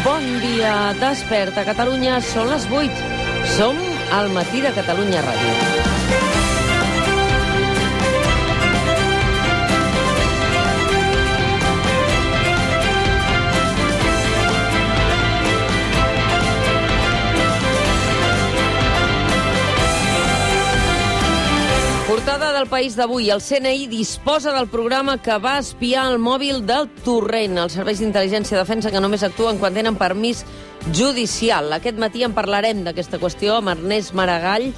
Bon dia, desperta Catalunya, són les 8. Som al matí de Catalunya Ràdio. Portada del País d'avui. El CNI disposa del programa que va espiar el mòbil del Torrent. Els serveis d'intel·ligència defensa que només actuen quan tenen permís judicial. Aquest matí en parlarem d'aquesta qüestió amb Ernest Maragall,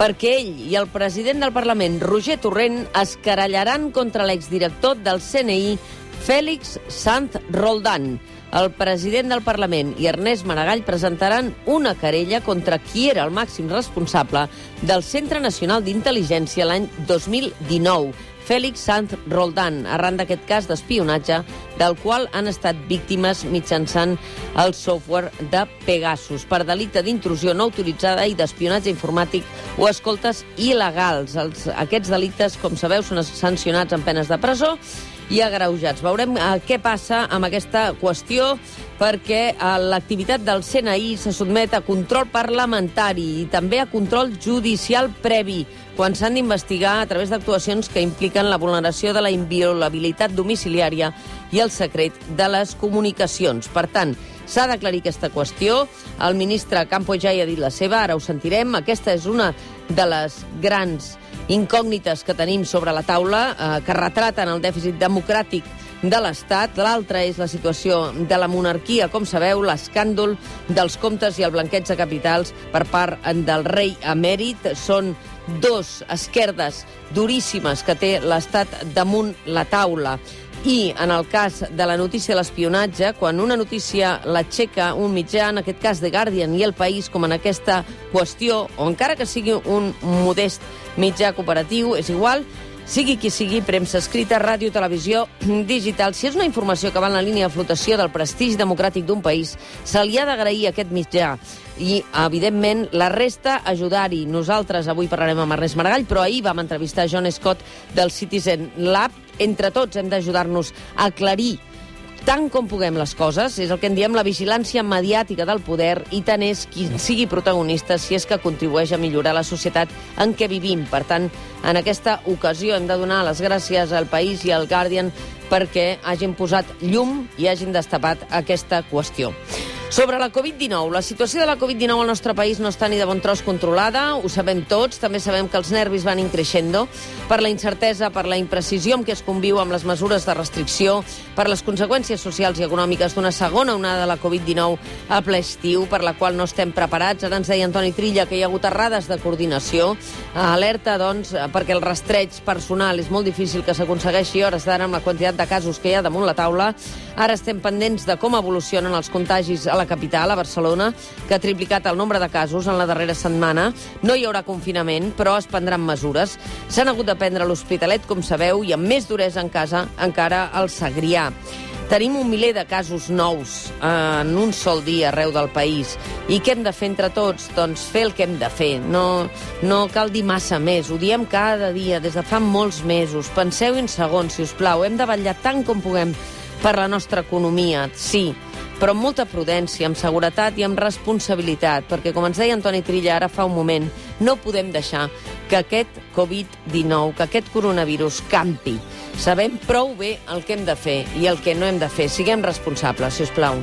perquè ell i el president del Parlament, Roger Torrent, es querellaran contra l'exdirector del CNI, Fèlix Sanz Roldán. El president del Parlament i Ernest Maragall presentaran una querella contra qui era el màxim responsable del Centre Nacional d'Intel·ligència l'any 2019, Fèlix Sanz Roldán, arran d'aquest cas d'espionatge del qual han estat víctimes mitjançant el software de Pegasus per delicte d'intrusió no autoritzada i d'espionatge informàtic o escoltes il·legals. Els, aquests delictes, com sabeu, són sancionats amb penes de presó i agreujats. Veurem eh, què passa amb aquesta qüestió perquè eh, l'activitat del CNI se sotmet a control parlamentari i també a control judicial previ quan s'han d'investigar a través d'actuacions que impliquen la vulneració de la inviolabilitat domiciliària i el secret de les comunicacions. Per tant, s'ha d'aclarir aquesta qüestió. El ministre Campo ja hi ha dit la seva, ara ho sentirem. Aquesta és una de les grans incògnites que tenim sobre la taula, eh, que retraten el dèficit democràtic de l'Estat. L'altra és la situació de la monarquia, com sabeu, l'escàndol dels comptes i el blanqueig de capitals per part del rei emèrit. Són dos esquerdes duríssimes que té l'Estat damunt la taula. I en el cas de la notícia de l'espionatge, quan una notícia l'aixeca un mitjà, en aquest cas The Guardian i El País, com en aquesta qüestió, o encara que sigui un modest mitjà cooperatiu, és igual, sigui qui sigui, premsa escrita, ràdio, televisió, digital, si és una informació que va en la línia de flotació del prestigi democràtic d'un país, se li ha d'agrair aquest mitjà. I, evidentment, la resta ajudar-hi. Nosaltres avui parlarem amb Ernest Maragall, però ahir vam entrevistar John Scott del Citizen Lab. Entre tots hem d'ajudar-nos a aclarir tant com puguem les coses, és el que en diem la vigilància mediàtica del poder i tant és qui sigui protagonista si és que contribueix a millorar la societat en què vivim. Per tant, en aquesta ocasió hem de donar les gràcies al País i al Guardian perquè hagin posat llum i hagin destapat aquesta qüestió. Sobre la Covid-19, la situació de la Covid-19 al nostre país no està ni de bon tros controlada, ho sabem tots, també sabem que els nervis van increixendo per la incertesa, per la imprecisió amb què es conviu amb les mesures de restricció, per les conseqüències socials i econòmiques d'una segona onada de la Covid-19 a ple estiu, per la qual no estem preparats. Ara ens deia Antoni Trilla que hi ha hagut errades de coordinació. Alerta, doncs, perquè el rastreig personal és molt difícil que s'aconsegueixi hores d'ara amb la quantitat de casos que hi ha damunt la taula. Ara estem pendents de com evolucionen els contagis la capital, a Barcelona, que ha triplicat el nombre de casos en la darrera setmana. No hi haurà confinament, però es prendran mesures. S'han hagut de prendre l'Hospitalet, com sabeu, i amb més duresa en casa encara el Segrià. Tenim un miler de casos nous en un sol dia arreu del país. I què hem de fer entre tots? Doncs fer el que hem de fer. No, no cal dir massa més. Ho diem cada dia, des de fa molts mesos. Penseu en segons, si us plau. Hem de vetllar tant com puguem per la nostra economia, sí, però amb molta prudència, amb seguretat i amb responsabilitat, perquè, com ens deia Antoni Trilla ara fa un moment, no podem deixar que aquest Covid-19, que aquest coronavirus campi. Sabem prou bé el que hem de fer i el que no hem de fer. Siguem responsables, si us plau.